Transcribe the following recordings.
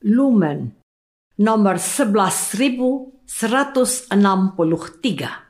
Lumen nomor 11163.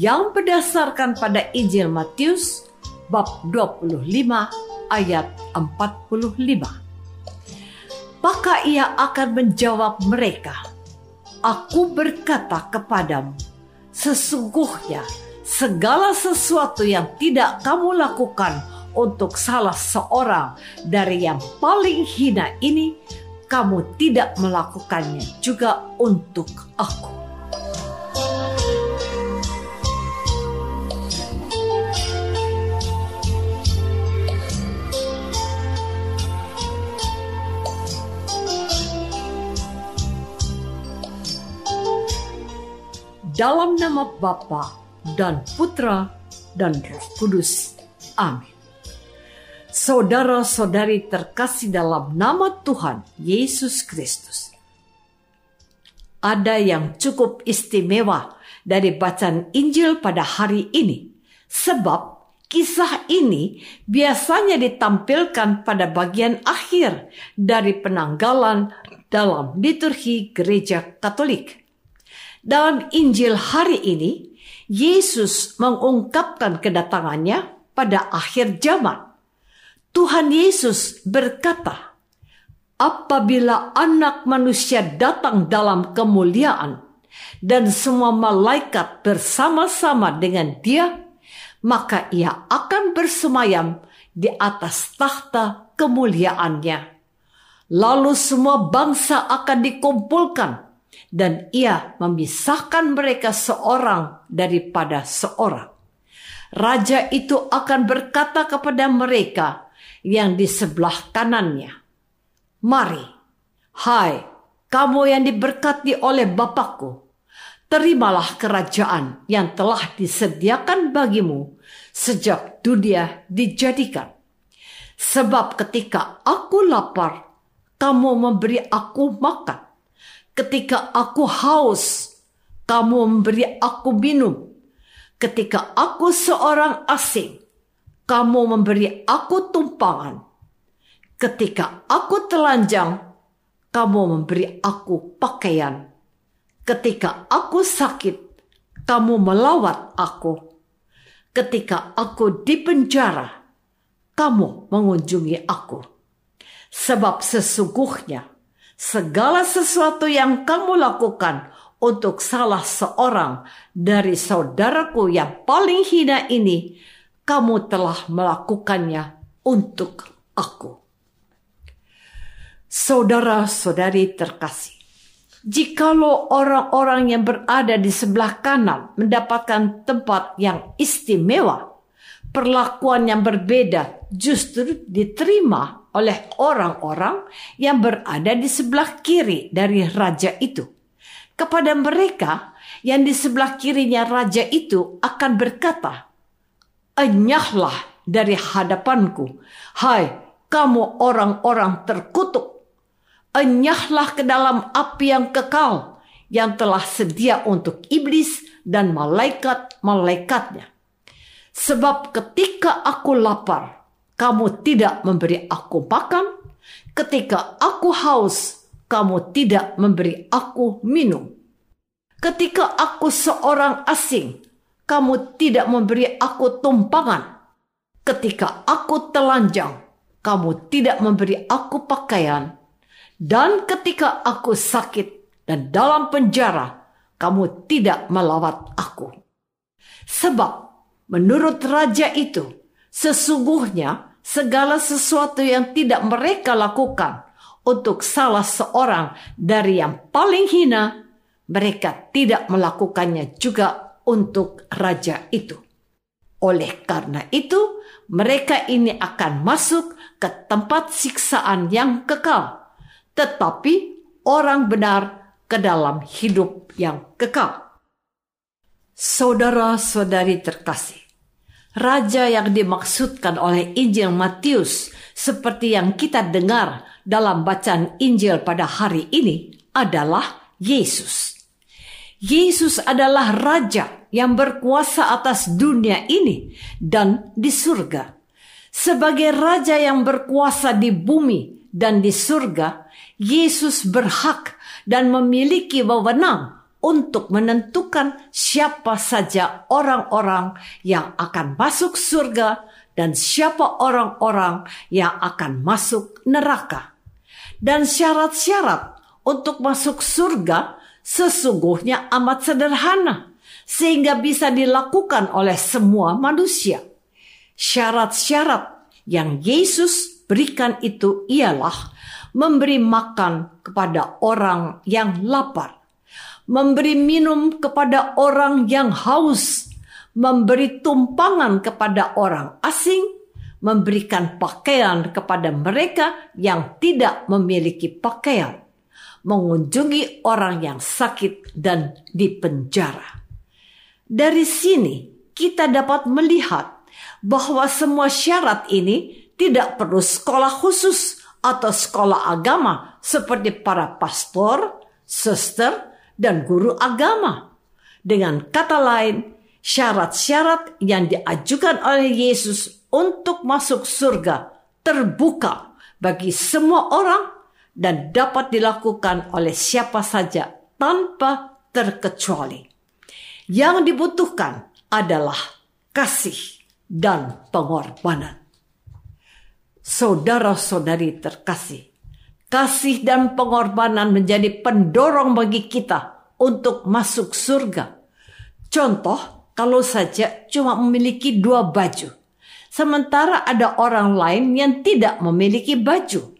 yang berdasarkan pada Injil Matius bab 25 ayat 45. Maka ia akan menjawab mereka, Aku berkata kepadamu, sesungguhnya segala sesuatu yang tidak kamu lakukan untuk salah seorang dari yang paling hina ini, kamu tidak melakukannya juga untuk aku. Dalam nama Bapa dan Putra dan Roh Kudus. Amin. Saudara-saudari terkasih dalam nama Tuhan Yesus Kristus. Ada yang cukup istimewa dari bacaan Injil pada hari ini, sebab kisah ini biasanya ditampilkan pada bagian akhir dari penanggalan dalam liturgi gereja Katolik. Dalam Injil hari ini, Yesus mengungkapkan kedatangannya pada akhir zaman. Tuhan Yesus berkata, "Apabila Anak Manusia datang dalam kemuliaan dan semua malaikat bersama-sama dengan Dia, maka Ia akan bersemayam di atas tahta kemuliaannya. Lalu semua bangsa akan dikumpulkan." Dan ia memisahkan mereka seorang daripada seorang. Raja itu akan berkata kepada mereka yang di sebelah kanannya, Mari, hai kamu yang diberkati oleh Bapakku, terimalah kerajaan yang telah disediakan bagimu sejak dunia dijadikan. Sebab ketika aku lapar, kamu memberi aku makan Ketika aku haus, kamu memberi aku minum. Ketika aku seorang asing, kamu memberi aku tumpangan. Ketika aku telanjang, kamu memberi aku pakaian. Ketika aku sakit, kamu melawat aku. Ketika aku di penjara, kamu mengunjungi aku. Sebab sesungguhnya segala sesuatu yang kamu lakukan untuk salah seorang dari saudaraku yang paling hina ini, kamu telah melakukannya untuk aku. Saudara-saudari terkasih, jikalau orang-orang yang berada di sebelah kanan mendapatkan tempat yang istimewa, perlakuan yang berbeda justru diterima oleh orang-orang yang berada di sebelah kiri dari raja itu. Kepada mereka yang di sebelah kirinya raja itu akan berkata, Enyahlah dari hadapanku, hai kamu orang-orang terkutuk. Enyahlah ke dalam api yang kekal yang telah sedia untuk iblis dan malaikat-malaikatnya. Sebab ketika aku lapar, kamu tidak memberi aku makan. Ketika aku haus, kamu tidak memberi aku minum. Ketika aku seorang asing, kamu tidak memberi aku tumpangan. Ketika aku telanjang, kamu tidak memberi aku pakaian. Dan ketika aku sakit dan dalam penjara, kamu tidak melawat aku. Sebab menurut raja itu, sesungguhnya segala sesuatu yang tidak mereka lakukan untuk salah seorang dari yang paling hina, mereka tidak melakukannya juga untuk raja itu. Oleh karena itu, mereka ini akan masuk ke tempat siksaan yang kekal, tetapi orang benar ke dalam hidup yang kekal. Saudara-saudari terkasih, raja yang dimaksudkan oleh Injil Matius seperti yang kita dengar dalam bacaan Injil pada hari ini adalah Yesus. Yesus adalah raja yang berkuasa atas dunia ini dan di surga. Sebagai raja yang berkuasa di bumi dan di surga, Yesus berhak dan memiliki wewenang untuk menentukan siapa saja orang-orang yang akan masuk surga dan siapa orang-orang yang akan masuk neraka. Dan syarat-syarat untuk masuk surga sesungguhnya amat sederhana sehingga bisa dilakukan oleh semua manusia. Syarat-syarat yang Yesus berikan itu ialah memberi makan kepada orang yang lapar, memberi minum kepada orang yang haus, memberi tumpangan kepada orang asing, memberikan pakaian kepada mereka yang tidak memiliki pakaian, mengunjungi orang yang sakit dan dipenjara. Dari sini kita dapat melihat bahwa semua syarat ini tidak perlu sekolah khusus atau sekolah agama seperti para pastor, suster, dan guru agama. Dengan kata lain, syarat-syarat yang diajukan oleh Yesus untuk masuk surga terbuka bagi semua orang dan dapat dilakukan oleh siapa saja tanpa terkecuali. Yang dibutuhkan adalah kasih dan pengorbanan. Saudara-saudari terkasih, kasih dan pengorbanan menjadi pendorong bagi kita untuk masuk surga. Contoh, kalau saja cuma memiliki dua baju, sementara ada orang lain yang tidak memiliki baju,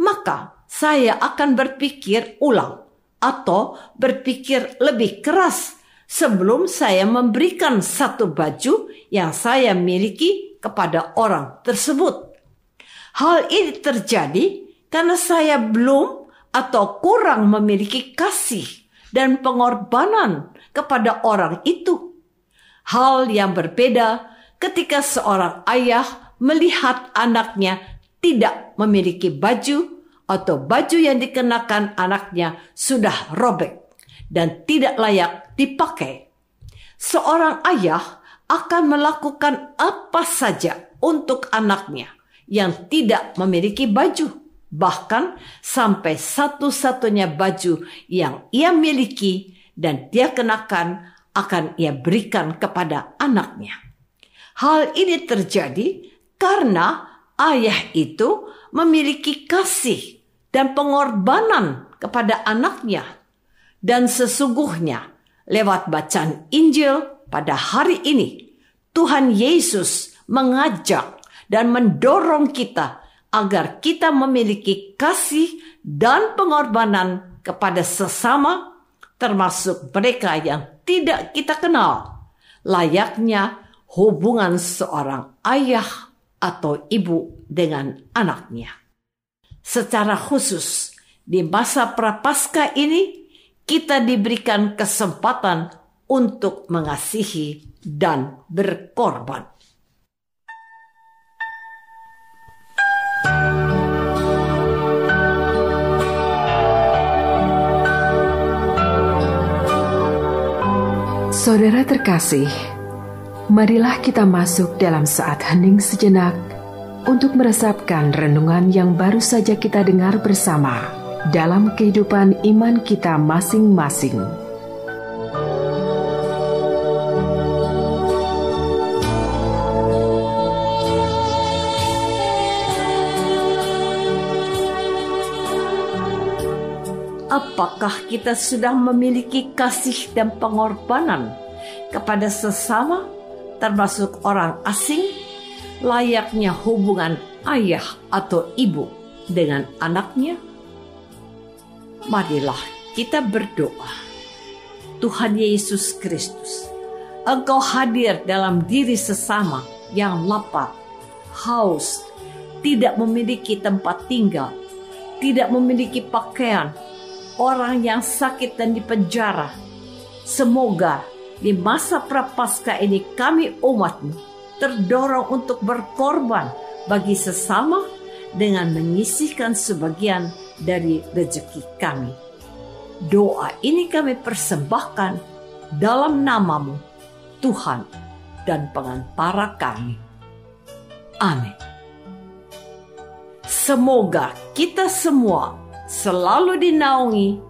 maka saya akan berpikir ulang atau berpikir lebih keras sebelum saya memberikan satu baju yang saya miliki kepada orang tersebut. Hal ini terjadi karena saya belum atau kurang memiliki kasih dan pengorbanan kepada orang itu. Hal yang berbeda ketika seorang ayah melihat anaknya tidak memiliki baju atau baju yang dikenakan anaknya sudah robek dan tidak layak dipakai. Seorang ayah akan melakukan apa saja untuk anaknya yang tidak memiliki baju, bahkan sampai satu-satunya baju yang ia miliki dan dia kenakan akan ia berikan kepada anaknya. Hal ini terjadi karena ayah itu memiliki kasih dan pengorbanan kepada anaknya dan sesungguhnya lewat bacaan Injil pada hari ini, Tuhan Yesus mengajak dan mendorong kita agar kita memiliki kasih dan pengorbanan kepada sesama, termasuk mereka yang tidak kita kenal, layaknya hubungan seorang ayah atau ibu dengan anaknya. Secara khusus, di masa prapaskah ini, kita diberikan kesempatan untuk mengasihi dan berkorban. Saudara terkasih, marilah kita masuk dalam saat hening sejenak untuk meresapkan renungan yang baru saja kita dengar bersama dalam kehidupan iman kita masing-masing. Apakah kita sudah memiliki kasih dan pengorbanan kepada sesama, termasuk orang asing, layaknya hubungan ayah atau ibu dengan anaknya? Marilah kita berdoa. Tuhan Yesus Kristus, Engkau hadir dalam diri sesama yang lapar, haus, tidak memiliki tempat tinggal, tidak memiliki pakaian, orang yang sakit dan dipenjara. Semoga di masa prapaskah ini kami umatmu terdorong untuk berkorban bagi sesama dengan menyisihkan sebagian dari rezeki kami. Doa ini kami persembahkan dalam namamu, Tuhan dan pengantara kami. Amin. Semoga kita semua selalu dinaungi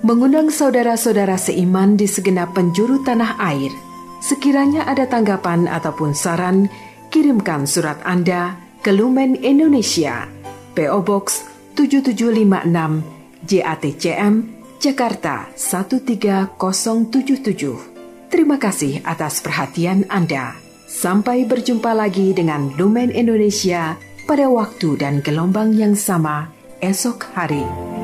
mengundang saudara-saudara seiman di segenap penjuru tanah air. Sekiranya ada tanggapan ataupun saran, kirimkan surat Anda ke Lumen Indonesia, PO Box 7756, JATCM, Jakarta 13077. Terima kasih atas perhatian Anda. Sampai berjumpa lagi dengan Lumen Indonesia pada waktu dan gelombang yang sama esok hari.